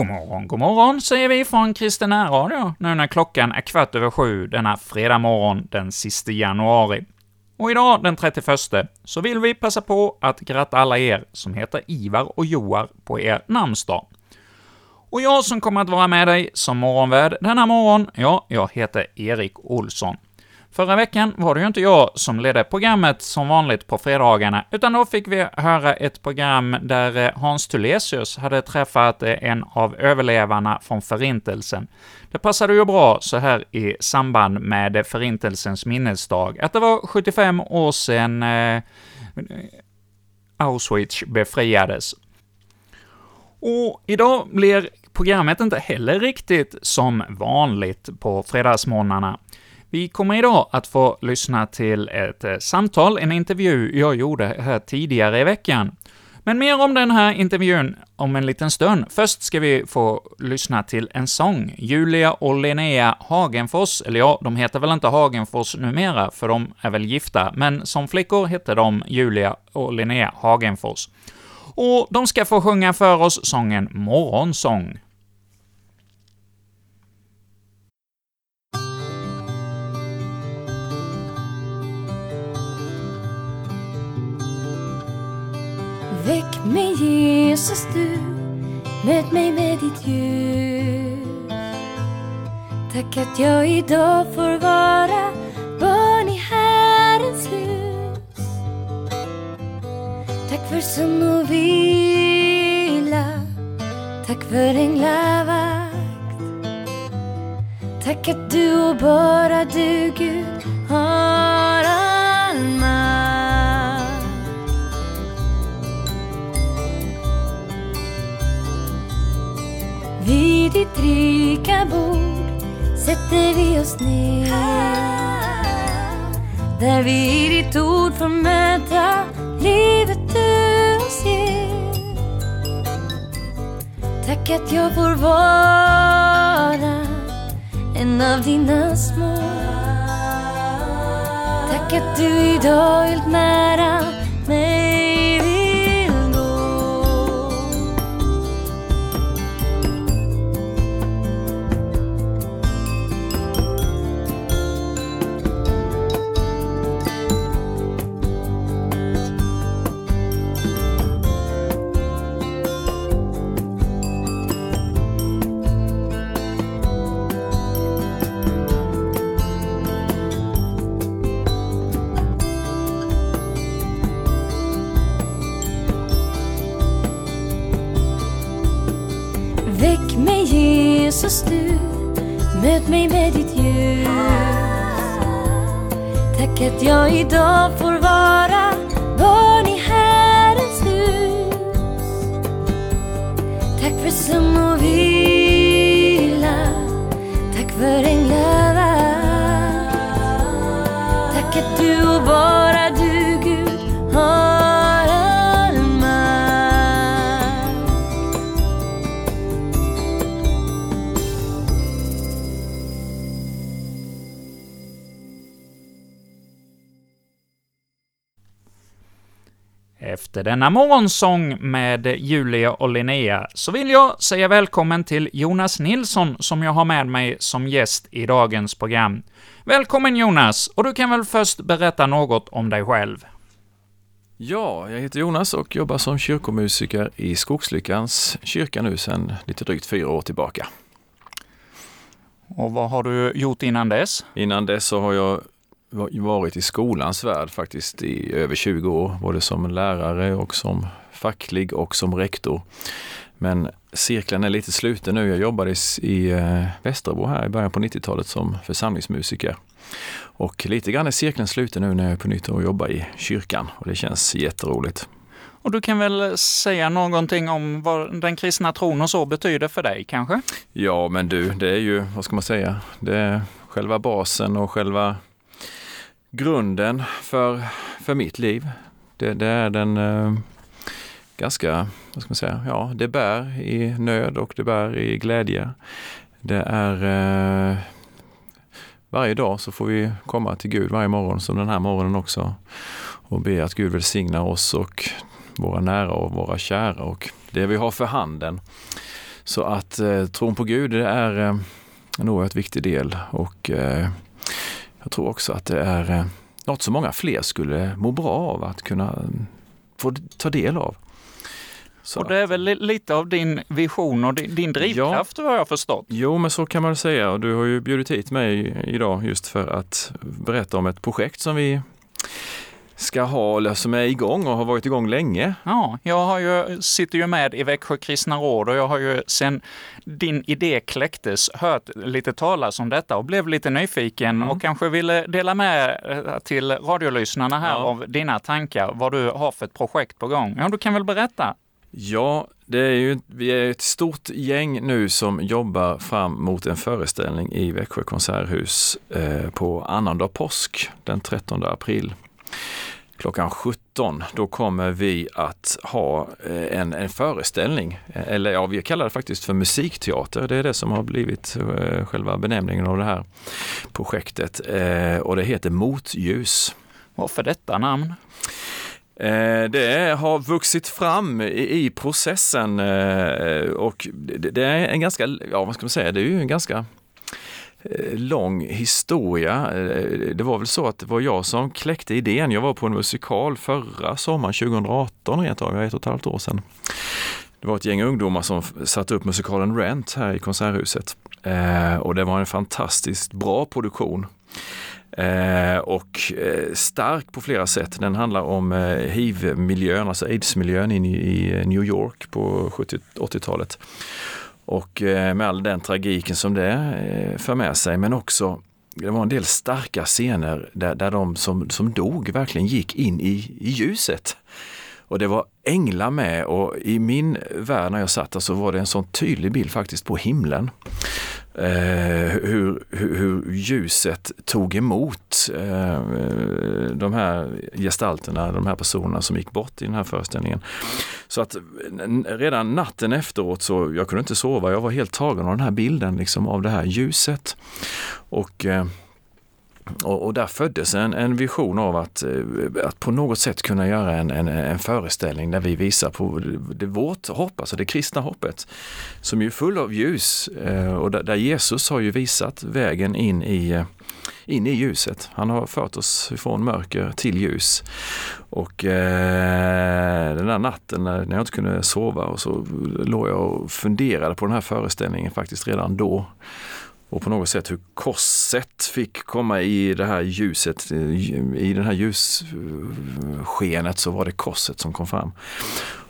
God morgon, god morgon, säger vi från Kristen Radio, nu när klockan är kvart över sju denna fredag morgon den sista januari. Och idag, den 31, så vill vi passa på att gratta alla er som heter Ivar och Joar på er namnsdag. Och jag som kommer att vara med dig som morgonvärd denna morgon, ja, jag heter Erik Olsson. Förra veckan var det ju inte jag som ledde programmet som vanligt på fredagarna, utan då fick vi höra ett program där eh, Hans Tulesius hade träffat eh, en av överlevarna från Förintelsen. Det passade ju bra så här i samband med Förintelsens minnesdag, att det var 75 år sedan eh, Auschwitz befriades. Och idag blir programmet inte heller riktigt som vanligt på fredagsmorgnarna. Vi kommer idag att få lyssna till ett eh, samtal, en intervju jag gjorde här tidigare i veckan. Men mer om den här intervjun om en liten stund. Först ska vi få lyssna till en sång. Julia och Linnea Hagenfors, eller ja, de heter väl inte Hagenfors numera, för de är väl gifta, men som flickor hette de Julia och Linnea Hagenfors. Och de ska få sjunga för oss sången Morgonsång. Väck mig Jesus du, möt mig med ditt ljus. Tack att jag idag får vara barn i Herrens hus. Tack för sömn och vila, tack för änglavakt. Tack att du och bara du Gud sätter vi oss ner Där vi i ditt ord får möta livet du oss ger Tack att jag får vara en av dina små. Tack att du idag helt nära att jag idag får vara barn i Herrens hus. Tack för sömn Efter denna morgonsång med Julia och Linnea så vill jag säga välkommen till Jonas Nilsson som jag har med mig som gäst i dagens program. Välkommen Jonas, och du kan väl först berätta något om dig själv? Ja, jag heter Jonas och jobbar som kyrkomusiker i Skogslyckans kyrka nu sedan lite drygt fyra år tillbaka. Och vad har du gjort innan dess? Innan dess så har jag varit i skolans värld faktiskt i över 20 år, både som lärare och som facklig och som rektor. Men cirkeln är lite sluten nu. Jag jobbade i, eh, Västerbro här i början på 90-talet som församlingsmusiker. Och lite grann är cirkeln sluten nu när jag är på nytt och jobbar i kyrkan och det känns jätteroligt. Och du kan väl säga någonting om vad den kristna tron och så betyder för dig, kanske? Ja, men du, det är ju, vad ska man säga, det är själva basen och själva grunden för, för mitt liv. Det, det är den eh, ganska, vad ska man säga, ja, det bär i nöd och det bär i glädje. Det är eh, varje dag så får vi komma till Gud varje morgon, som den här morgonen också, och be att Gud välsignar oss och våra nära och våra kära och det vi har för handen. Så att eh, tron på Gud det är eh, en oerhört viktig del och eh, jag tror också att det är eh, något som många fler skulle må bra av att kunna mm, få ta del av. Så och det är väl lite av din vision och din drivkraft ja, vad jag förstått? Jo, men så kan man säga och du har ju bjudit hit mig idag just för att berätta om ett projekt som vi ska ha, eller som är igång och har varit igång länge. Ja, jag har ju, sitter ju med i Växjö kristna råd och jag har ju sen din idé kläcktes hört lite talas om detta och blev lite nyfiken mm. och kanske ville dela med eh, till radiolyssnarna här ja. av dina tankar, vad du har för ett projekt på gång. Ja, du kan väl berätta? Ja, det är ju, vi är ett stort gäng nu som jobbar fram mot en föreställning i Växjö konserthus eh, på annandag påsk den 13 april. Klockan 17, då kommer vi att ha eh, en, en föreställning, eller ja, vi kallar det faktiskt för musikteater. Det är det som har blivit eh, själva benämningen av det här projektet eh, och det heter Motljus. Varför detta namn? Det har vuxit fram i processen och det är en ganska, ja vad ska man säga, det är ju en ganska Eh, lång historia. Eh, det var väl så att det var jag som kläckte idén. Jag var på en musikal förra sommaren, 2018 rent av, ett och ett halvt år sedan. Det var ett gäng ungdomar som satte upp musikalen Rent här i Konserthuset. Eh, och det var en fantastiskt bra produktion. Eh, och eh, stark på flera sätt. Den handlar om eh, hiv-miljön, alltså aids-miljön i, i New York på 70-80-talet. Och eh, med all den tragiken som det eh, för med sig, men också det var en del starka scener där, där de som, som dog verkligen gick in i, i ljuset. Och det var änglar med och i min värld när jag satt där så var det en sån tydlig bild faktiskt på himlen. Eh, hur, hur, hur, ljuset tog emot eh, de här gestalterna, de här personerna som gick bort i den här föreställningen. Så att redan natten efteråt så, jag kunde inte sova, jag var helt tagen av den här bilden liksom av det här ljuset. Och eh, och, och, där föddes en, en vision av att, eh, att på något sätt kunna göra en, en, en föreställning där vi visar på det, det, vårt hopp, alltså det kristna hoppet, som är full av ljus eh, och där, där, Jesus har ju visat vägen in i, eh, in i ljuset. Han har fört oss från mörker till ljus. Och eh, den där natten när, när jag inte kunde sova och så låg jag och funderade på den här föreställningen faktiskt redan då och på något sätt hur korset fick komma i det här ljuset, i det här ljusskenet så var det korset som kom fram.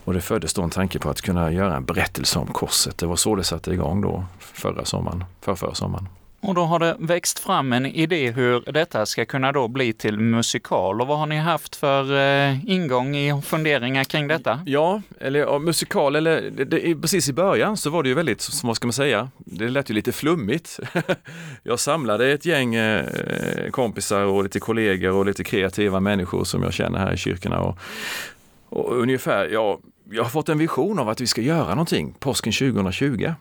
Och det föddes då en tanke på att kunna göra en berättelse om korset. Det var så det satte igång då förra sommaren, för förra sommaren. Och då har det växt fram en idé hur detta ska kunna då bli till musikal. Och vad har ni haft för eh, ingång i funderingar kring detta? Ja, eller ja, musikal, eller det, det, precis i början så var det ju väldigt, vad ska man säga, det lät ju lite flummigt. jag samlade ett gäng eh, kompisar och lite kollegor och lite kreativa människor som jag känner här i kyrkorna. Och, och ungefär, ja, jag har fått en vision av att vi ska göra någonting påsken 2020.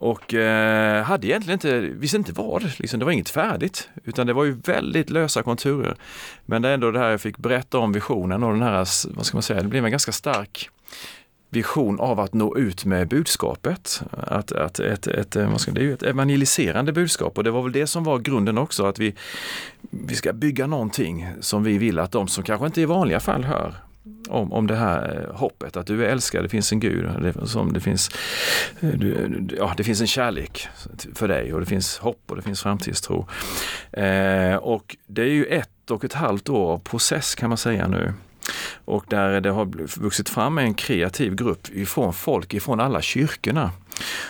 Och eh, hade egentligen inte, visste inte vad, liksom, det var inget färdigt. Utan det var ju väldigt lösa konturer. Men det är ändå det här jag fick berätta om visionen och den här, vad ska man säga, det blev en ganska stark vision av att nå ut med budskapet. Att, att ett, ett, eh, vad ska, det är ju ett evangeliserande budskap och det var väl det som var grunden också, att vi, vi ska bygga någonting som vi vill att de som kanske inte i vanliga fall hör om, om det här eh, hoppet, att du är älskad, det finns en Gud, det, som det, finns, eh, du, ja, det finns en kärlek för dig och det finns hopp och det finns framtidstro. Eh, och det är ju ett och ett halvt år av process kan man säga nu. Och där det har vuxit fram en kreativ grupp ifrån folk ifrån alla kyrkorna.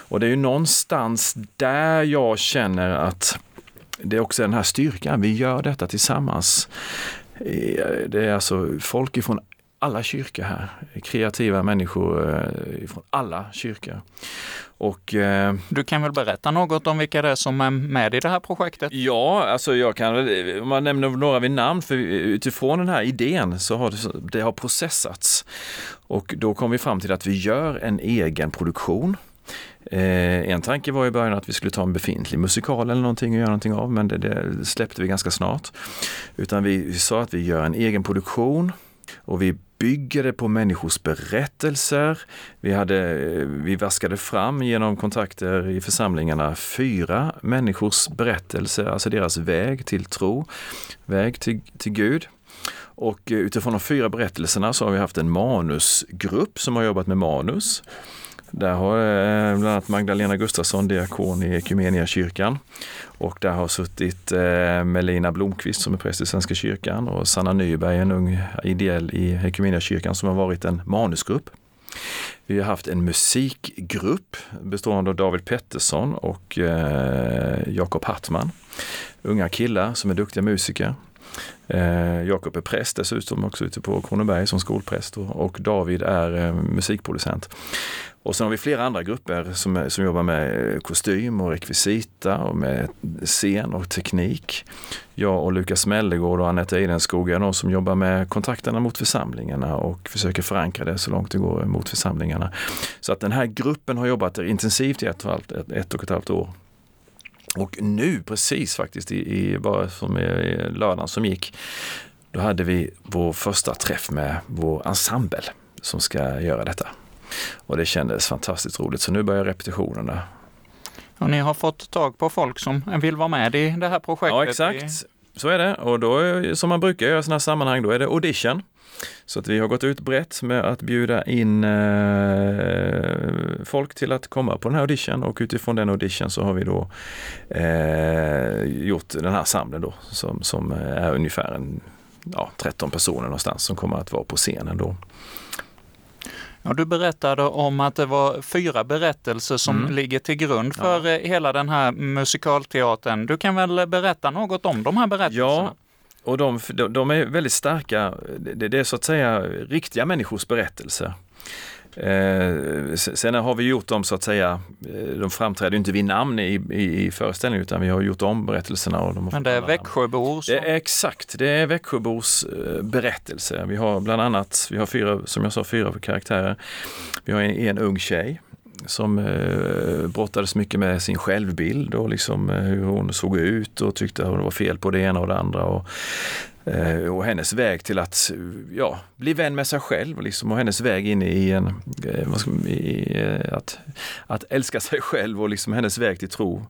Och det är ju någonstans där jag känner att det är också den här styrkan, vi gör detta tillsammans. Eh, det är alltså folk ifrån alla kyrkor här. Kreativa människor eh, från alla kyrkor. Och, eh, du kan väl berätta något om vilka det är som är med i det här projektet? Ja, alltså jag kan, om man nämner några vid namn, för utifrån den här idén så har det, det har processats. Och då kom vi fram till att vi gör en egen produktion. Eh, en tanke var i början att vi skulle ta en befintlig musikal eller någonting och göra någonting av, men det, det släppte vi ganska snart. Utan vi, vi sa att vi gör en egen produktion och vi bygger det på människors berättelser. Vi, hade, vi vaskade fram genom kontakter i församlingarna fyra människors berättelser, alltså deras väg till tro, väg till, till Gud. Och eh, utifrån de fyra berättelserna så har vi haft en manusgrupp som har jobbat med manus. Där har eh, bland annat Magdalena Gustafsson, diakon i kyrkan. Och där har suttit eh, Melina Blomqvist som är präst i Svenska kyrkan och Sanna Nyberg, en ung ideell i kyrkan som har varit en manusgrupp. Vi har haft en musikgrupp bestående av David Pettersson och eh, Jakob Hartman. Unga killar som är duktiga musiker. Eh, Jakob är präst dessutom också ute på Kronoberg som skolpräst och, och David är eh, musikproducent. Och sen har vi flera andra grupper som, som jobbar med eh, kostym och rekvisita och med scen och teknik. Jag och Lukas Mellegård och Anette Eidenskog är de som jobbar med kontakterna mot församlingarna och försöker förankra det så långt det går mot församlingarna. Så att den här gruppen har jobbat intensivt i ett och, ett, ett och ett halvt år. Och nu precis faktiskt, i, i bara som i lördagen som gick, då hade vi vår första träff med vår ensemble som ska göra detta. Och det kändes fantastiskt roligt, så nu börjar repetitionerna. Och ni har fått tag på folk som vill vara med i det här projektet? Ja, exakt. Så är det. Och då, som man brukar göra i sådana här sammanhang, då är det audition. Så att vi har gått ut brett med att bjuda in eh, folk till att komma på den här audition och utifrån den audition så har vi då eh, gjort den här samlingen då som, som är ungefär en, ja, 13 personer någonstans som kommer att vara på scenen då. Ja, du berättade om att det var fyra berättelser som mm. ligger till grund för ja. Eh, hela den här musikalteatern. Du kan väl berätta något om de här berättelserna? Ja, och de, de är väldigt starka. Det, det är så att säga riktiga människors berättelser. Eh, sen har vi gjort dem så att säga, eh, de framträder inte vid namn i, i, i föreställningen utan vi har gjort om berättelserna. Och de Men det är Växjöbor? Som... Det är exakt, det är Växjöbors eh, berättelse. Vi har bland annat, vi har fyra, som jag sa, fyra karaktärer. Vi har en, en ung tjej som eh, brottades mycket med sin självbild och liksom eh, hur hon såg ut och tyckte att det var fel på det ena och det andra. Och, eh, Eh, och hennes väg till att ja, bli vän med sig själv liksom, och hennes väg in i, en, eh, i eh, att, att älska sig själv och liksom hennes väg till tro.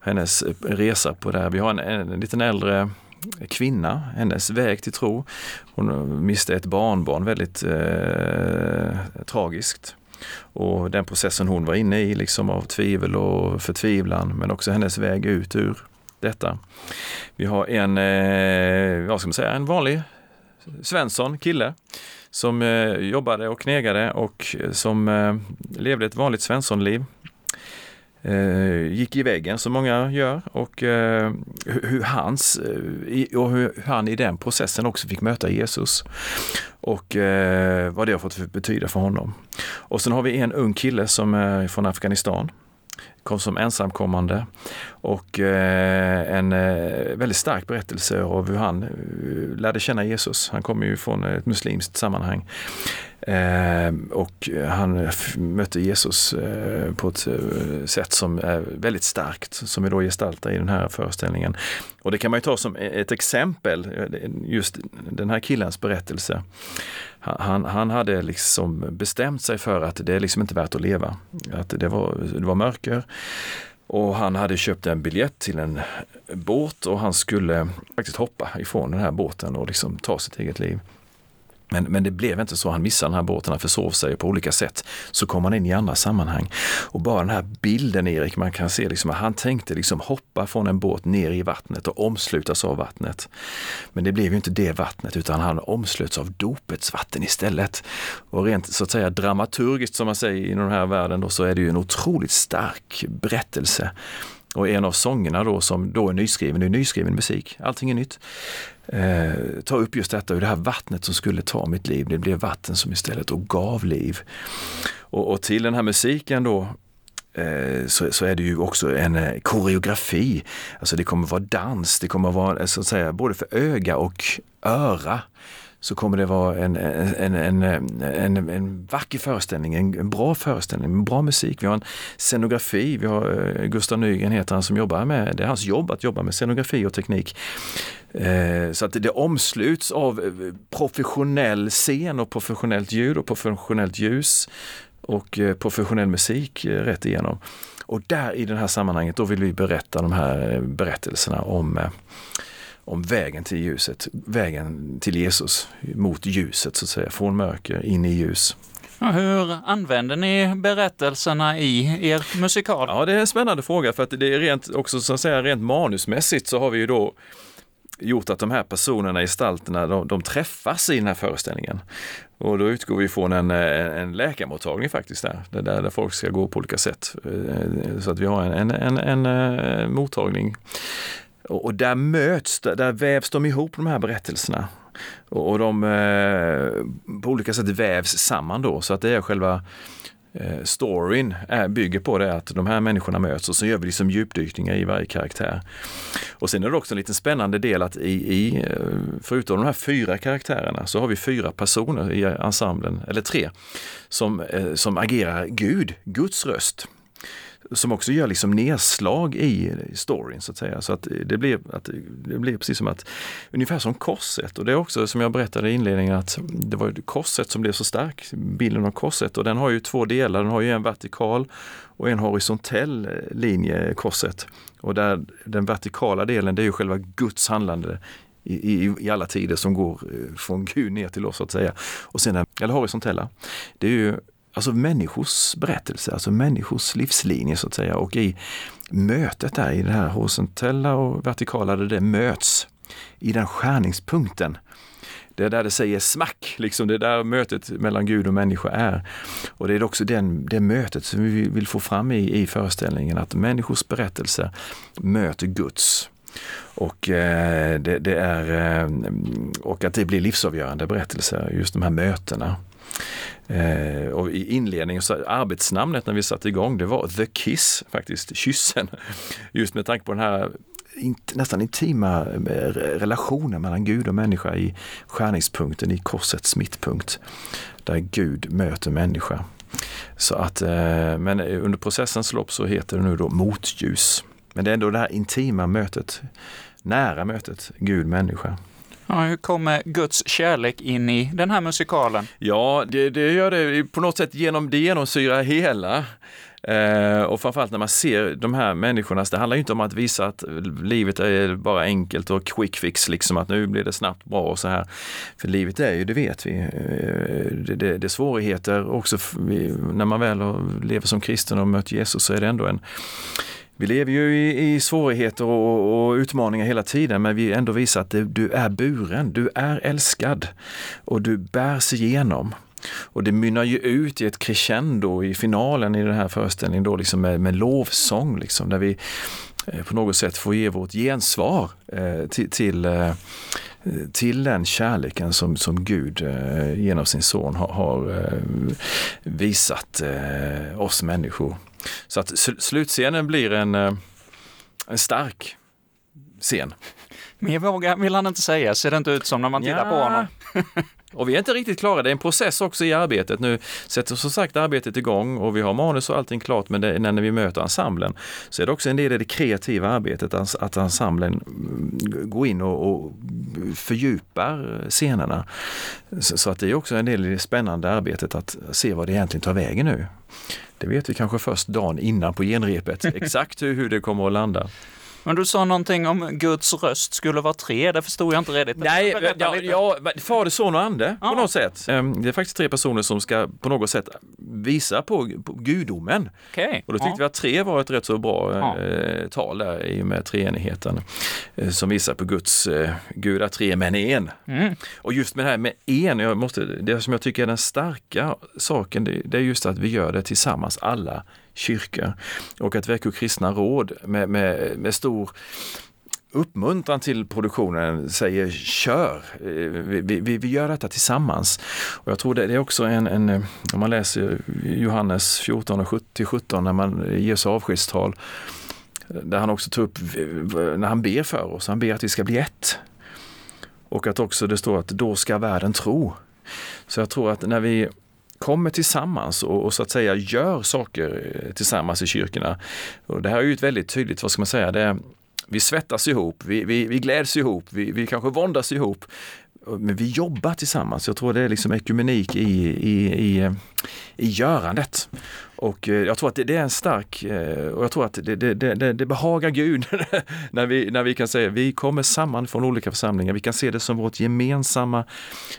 Hennes resa på det här. Vi har en, en, en liten äldre kvinna, hennes väg till tro. Hon miste ett barnbarn väldigt eh, tragiskt. Och den processen hon var inne i liksom av tvivel och förtvivlan men också hennes väg ut ur detta. Vi har en, eh, vad ska man säga, en vanlig Svensson, kille som eh, jobbade och knegade och eh, som eh, levde ett vanligt Svenssonliv eh, gick i väggen som många gör och eh, hur, hans, eh, och hur han i den processen också fick möta Jesus och eh, vad det har fått betyda för honom. Och sen har vi en ung kille som är från Afghanistan kom som ensamkommande och eh, en eh, väldigt stark berättelse av hur han eh, lärde känna Jesus. Han kommer ju från ett muslimskt sammanhang. Ehm, och han mötte Jesus eh, på ett eh, sätt som är väldigt starkt, som vi då gestaltar i den här föreställningen. Och det kan man ju ta som e-, ett exempel, eh, just den här killens berättelse. Han, han hade liksom bestämt sig för att det är liksom inte värt att leva. Att det var, det var mörker. Och han hade köpt en biljett till en båt och han skulle faktiskt hoppa ifrån den här båten och liksom ta sitt eget liv. Men, men det blev inte så. Han missade den här båten, han försov sig på olika sätt. Så kom han in i andra sammanhang. Och bara den här bilden Erik, man kan se liksom att han tänkte liksom hoppa från en båt ner i vattnet och omslutas av vattnet. Men det blev ju inte det vattnet utan han omslöts av dopets vatten istället. Och rent så att säga dramaturgiskt som man säger i den här världen då, så är det ju en otroligt stark berättelse. Och en av sångerna då som då är nyskriven, det är nyskriven musik, allting är nytt eh, tar upp just detta, hur det här vattnet som skulle ta mitt liv, det blev vatten som istället och gav liv. Och, och till den här musiken då eh, så, så, är det ju också en eh, koreografi. Alltså det kommer vara dans, det kommer vara eh, så att säga både för öga och öra så kommer det vara en, en, en, en, en vacker föreställning, en, bra föreställning, bra musik. Vi har en scenografi, vi har eh, Gustav Nygren heter han som jobbar med, det är hans jobb att jobba med scenografi och teknik. Eh, så att det omsluts av eh, professionell scen och professionellt ljud och professionellt ljus och professionell musik rätt igenom. Och där i det här sammanhanget, då vill vi berätta de här berättelserna om om vägen till ljuset, vägen till Jesus, mot ljuset så att säga, från mörker in i ljus. Ja, hur använder ni berättelserna i er musikal? Ja, det är en spännande fråga för att det är rent, också så att säga, rent manusmässigt så har vi ju då gjort att de här personerna, gestalterna, de, de träffas i den här föreställningen. Och då utgår vi från en, en läkarmottagning faktiskt där, där, där folk ska gå på olika sätt. Eh, så att vi har en, en, en, en mottagning. Och, där möts, där vävs de ihop de här berättelserna. Och, de eh, på olika sätt vävs samman då så att det är själva eh, storyn är, bygger på det att de här människorna möts och så gör vi liksom djupdykningar i varje karaktär. Och sen är det också en liten spännande del att i, i, eh, förutom de här fyra karaktärerna så har vi fyra personer i ensemblen, eller tre, som, eh, som agerar Gud, Guds röst som också gör liksom nedslag i storyn så att säga. Så att det blir, att det blir precis som att, ungefär som korset och det är också som jag berättade i inledningen att det var korset som blev så stark, bilden av korset och den har ju två delar, den har ju en vertikal och en horisontell linje, korset. Och där den vertikala delen det är ju själva Guds handlande i, i, i, alla tider som går eh, från Gud ner till oss så att säga. Och sen den, eller horisontella, det är ju alltså människors berättelse, alltså människors livslinje så att säga. Och i mötet där, i det här horisontella och vertikala, där det möts, i den skärningspunkten, det är där det säger smack, liksom det är där mötet mellan Gud och människa är. Och det är också den, det mötet som vi vill få fram i, i föreställningen, att människors berättelse möter Guds. Och, eh, det, det, är, eh, och att det blir livsavgörande berättelser, just de här mötena. Eh, och i inledningen, så arbetsnamnet när vi satte igång, det var The Kiss faktiskt, kyssen. Just med tanke på den här nästan intima eh, relationen mellan Gud och människa i skärningspunkten, i korsets mittpunkt. Där Gud möter människa. Så att, eh, men under processens lopp så heter det nu då motljus. Men det är ändå det här intima mötet, nära mötet Gud-människa. Ja, hur kommer Guds kärlek in i den här musikalen? Ja, det, det gör det på något sätt genom, det genomsyrar hela. Eh, och framförallt när man ser de här människorna, det handlar inte om att visa att livet är bara enkelt och quick fix, liksom att nu blir det snabbt bra och så här. För livet är ju, det vet vi, eh, det, det, det är svårigheter också när man väl lever som kristen och mött Jesus så är det ändå en vi lever ju i, i svårigheter och, och, utmaningar hela tiden men vi ändå visar att det, du är buren, du är älskad och du bärs igenom. Och det mynnar ju ut i ett crescendo i finalen i den här föreställningen då liksom med, med lovsång liksom där vi eh, på något sätt får ge vårt gensvar eh, till, till, eh, till den kärleken som, som Gud eh, genom sin son har, har eh, visat eh, oss människor. Så att slutscenen blir en, eh, en stark scen. Mer vågar vill han inte säga, ser det inte ut som när man tittar ja. på honom. och vi är inte riktigt klara, det är en process också i arbetet. Nu sätter som sagt arbetet igång och vi har manus och allting klart men det, när vi möter ensemblen så är det också en del i det kreativa arbetet att ensemblen mm, går in och, och fördjupar scenerna. Så, så, att det är också en del i det spännande arbetet att se vad det egentligen tar vägen nu. Det vet vi kanske först dagen innan på genrepet, exakt hur, hur det kommer att landa. Men du sa någonting om Guds röst skulle vara tre, det förstod jag inte riktigt. Nej, ja, ja, Fader, Son och Ande ja. på något sätt. Ehm, det är faktiskt tre personer som ska på något sätt visa på, på gudomen. Okay. Och då tyckte ja. vi att tre var ett rätt så bra ja. eh, tal där i och med treenigheten. Eh, som visar på Guds, eh, Gud tre men en. Mm. Och just med det här med en, jag måste, det som jag tycker är den starka saken, det, det är just att vi gör det tillsammans alla kyrka. Och att Växjö kristna råd med, med, med stor uppmuntran till produktionen säger kör, eh, vi, vi, vi gör detta tillsammans. Och jag tror det, det är också en, en, eh, om man läser Johannes 14 och 17 när man ger sig avskedstal, eh, där han också tar upp, när han ber för oss, han ber att vi ska bli ett. Och att också det står att då ska världen tro. Så jag tror att när vi kommer tillsammans och, och, så att säga gör saker eh, tillsammans i kyrkorna. Och det här är ju ett väldigt tydligt, vad ska man säga, det är vi svettas ihop, vi, vi, vi gläds ihop, vi, vi kanske våndas ihop. Men vi jobbar tillsammans. Jag tror det är liksom ekumenik i, i, i, i görandet. Och eh, jag tror att det, är en stark, eh, och jag tror att det, det, det, det behagar Gud när, vi, när vi kan säga vi kommer samman från olika församlingar. Vi kan se det som vårt gemensamma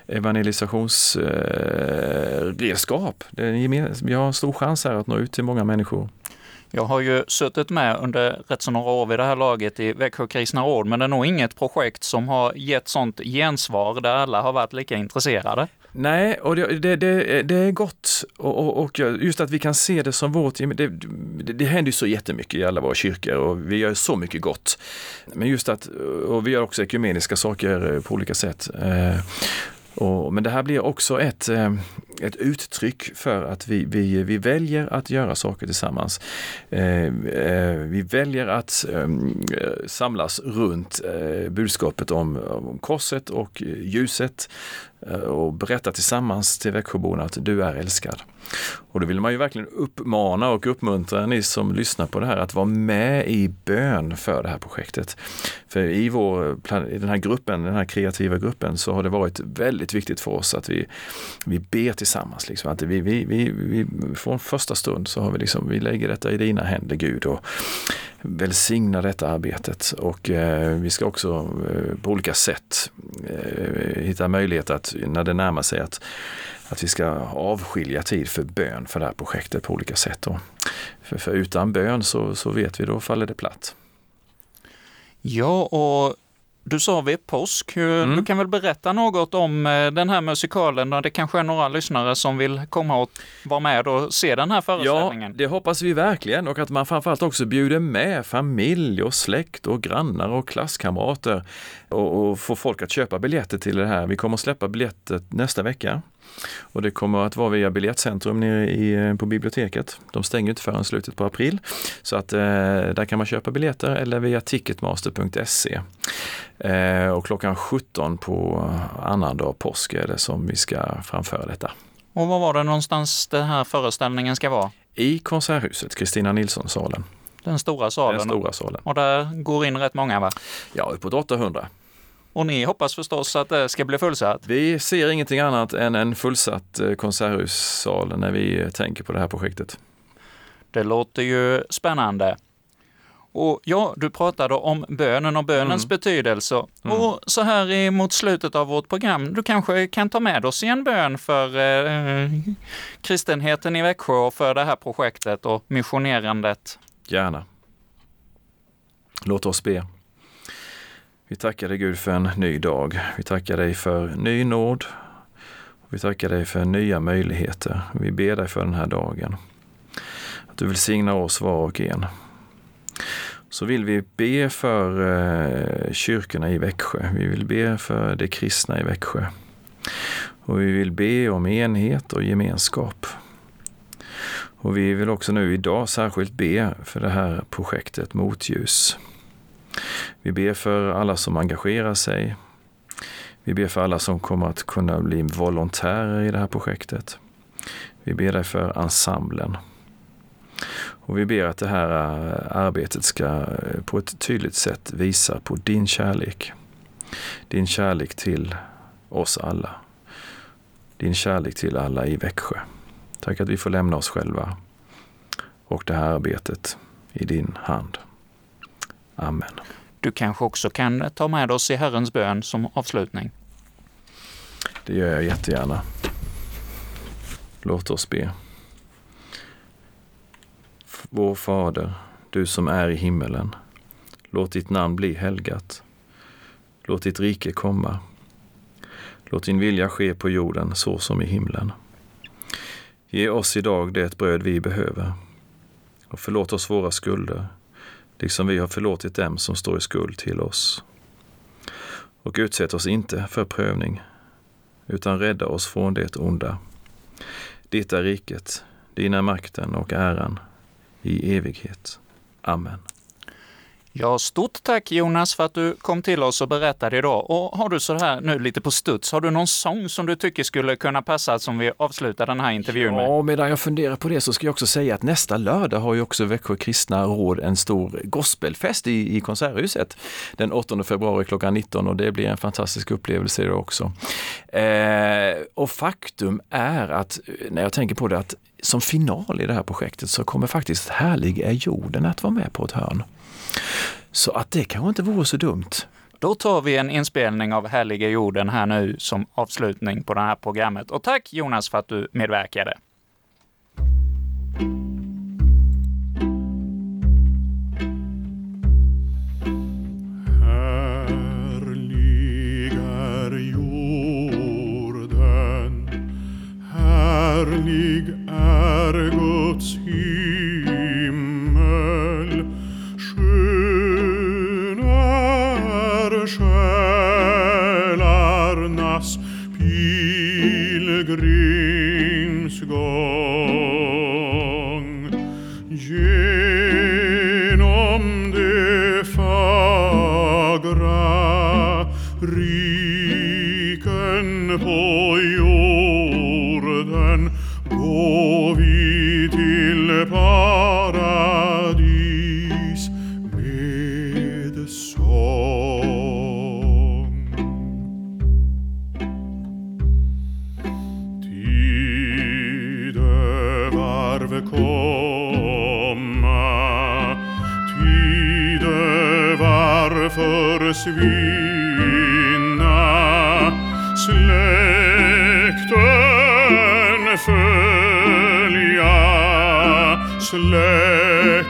evangelisationsredskap. Eh, vi har en stor chans här att nå ut till många människor. Jag har ju suttit med under rätt så några år vid det här laget i Växjö kristna råd, men det är nog inget projekt som har gett sånt gensvar där alla har varit lika intresserade. Nej, och det, det, det, det är gott och, och, och, just att vi kan se det som vårt, det, det, händer ju så jättemycket i alla våra kyrkor och vi gör så mycket gott. Men just att, och vi gör också ekumeniska saker på olika sätt. Eh, och, men det här blir också ett, eh, ett uttryck för att vi, vi, vi väljer att göra saker tillsammans. Eh, eh, vi väljer att ehm, samlas runt eh, budskapet om, om korset och ljuset och berätta tillsammans till Växjöborna att du är älskad. Och då vill man ju verkligen uppmana och uppmuntra ni som lyssnar på det här att vara med i bön för det här projektet. För i, vår, i den här gruppen, den här kreativa gruppen, så har det varit väldigt viktigt för oss att vi, vi ber tillsammans. Liksom. Att vi, vi, vi, vi, från första stund så har vi liksom, vi lägger detta i dina händer Gud och välsigna detta arbetet. Och eh, vi ska också eh, på olika sätt eh, hitta möjlighet att när det närmar sig att att vi ska avskilja tid för bön för det här projektet på olika sätt. För, för utan bön så, så vet vi, då faller det platt. Ja, och du sa vid påsk. Mm. Du kan väl berätta något om eh, den här musikalen? Det kanske är några lyssnare som vill komma och vara med och se den här föreställningen? Ja, det hoppas vi verkligen och att man framförallt också bjuder med familj och släkt och grannar och klasskamrater och, och får folk att köpa biljetter till det här. Vi kommer att släppa biljetter nästa vecka. Och det kommer att vara via Biljettcentrum nere i, på biblioteket. De stänger inte förrän slutet på april. Så att eh, där kan man köpa biljetter eller via ticketmaster.se. Eh, och klockan 17 på annandag påsk är det som vi ska framföra detta. Och var var det någonstans den här föreställningen ska vara? I Konserthuset, Kristina Nilsson-salen. Den stora salen? Den stora salen. Och där går in rätt många va? Ja, uppåt 800. Och ni hoppas förstås att det ska bli fullsatt? Vi ser ingenting annat än en fullsatt eh, konserthussal när vi tänker på det här projektet. Det låter ju spännande. Och ja, du pratade om bönen och bönens mm. betydelse. Mm. Och så här mot slutet av vårt program, du kanske kan ta med oss i en bön för eh, kristenheten i Växjö och för det här projektet och missionerandet? Gärna. Låt oss be. Vi tackar dig Gud för en ny dag. Vi tackar dig för ny nåd. Vi tackar dig för nya möjligheter. Vi ber dig för den här dagen. Att du välsignar oss var och en. Så vill vi be för eh, kyrkorna i Växjö. Vi vill be för de kristna i Växjö. Och vi vill be om enhet och gemenskap. Och vi vill också nu idag särskilt be för det här projektet Motljus. Vi ber för alla som engagerar sig. Vi ber för alla som kommer att kunna bli volontärer i det här projektet. Vi ber dig för ensemblen. Och vi ber att det här eh, arbetet ska eh, på ett tydligt sätt visa på din kärlek. Din kärlek till oss alla. Din kärlek till alla i Växjö. Tack att vi får lämna oss själva och det här arbetet i din hand. Amen. Du kanske också kan ta med oss i Herrens bön som avslutning? Det gör jag jättegärna. Låt oss be. Vår Fader, du som är i himmelen. Låt ditt namn bli helgat. Låt ditt rike komma. Låt din vilja ske på jorden så som i himlen. Ge oss idag det bröd vi behöver och förlåt oss våra skulder liksom vi har förlåtit dem som står i skuld till oss. Och utsätt oss inte för prövning, utan rädda oss från det onda. Ditt är riket, din är makten och äran i evighet. Amen. Ja, stort tack Jonas för att du kom till oss och berättade idag. Och har du så här nu lite på studs, har du någon sång som du tycker skulle kunna passa som vi avslutar den här intervjun med? Ja, medan jag funderar på det så ska jag också säga att nästa lördag har ju också Växjö Kristna Råd en stor gospelfest i, i Konserthuset den 8 februari klockan 19 och det blir en fantastisk upplevelse då också. Eh, och faktum är att eh, när jag tänker på det att som final i det här projektet så kommer faktiskt Härlig är jorden att vara med på ett hörn. Så att det kanske inte vore så dumt. Då tar vi en inspelning av Härliga jorden här nu som avslutning på det här programmet. Och tack Jonas för att du medverkade. Härlig är Guds himmel. rimsgång genom det fagra riken på jorden gå vi till para försvinna släkten följa släkten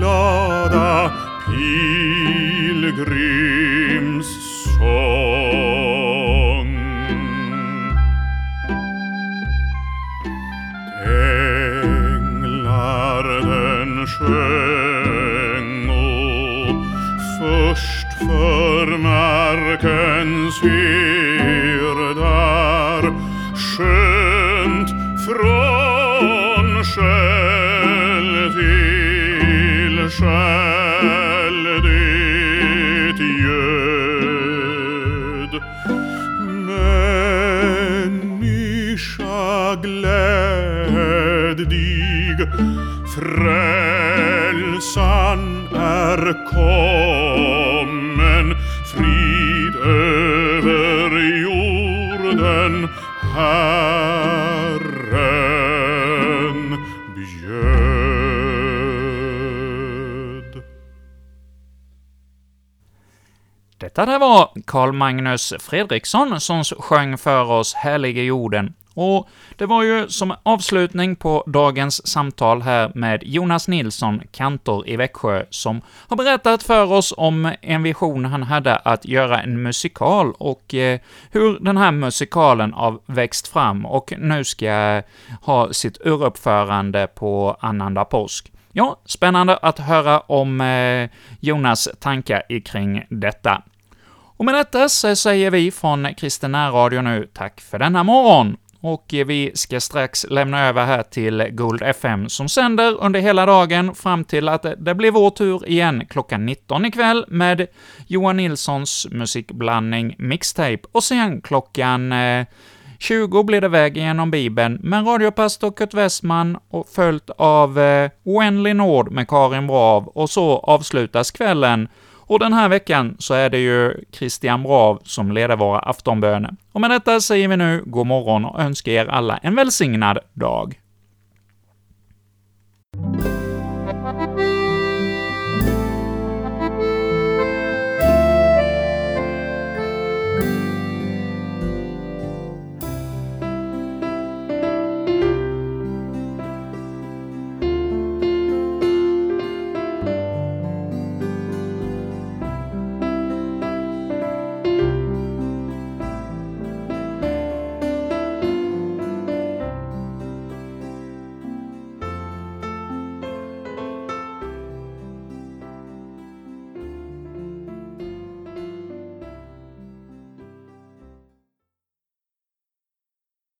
Lord. Detta där var Carl Magnus Fredriksson som sjöng för oss Härlige jorden. Och det var ju som avslutning på dagens samtal här med Jonas Nilsson, kantor i Växjö, som har berättat för oss om en vision han hade att göra en musikal och eh, hur den här musikalen har växt fram och nu ska ha sitt uruppförande på annandag påsk. Ja, spännande att höra om eh, Jonas tankar kring detta. Och med detta så säger vi från Kristen Radio nu tack för denna morgon, och vi ska strax lämna över här till Gold FM, som sänder under hela dagen fram till att det blir vår tur igen klockan 19 ikväll med Johan Nilssons musikblandning Mixtape, och sen klockan eh, 20 blir det Väg genom Bibeln med radiopastor Kurt Westman och följt av eh, Oändlig nåd med Karin Brav, och så avslutas kvällen och den här veckan så är det ju Christian Brav som leder våra aftonböner. Och med detta säger vi nu god morgon och önskar er alla en välsignad dag.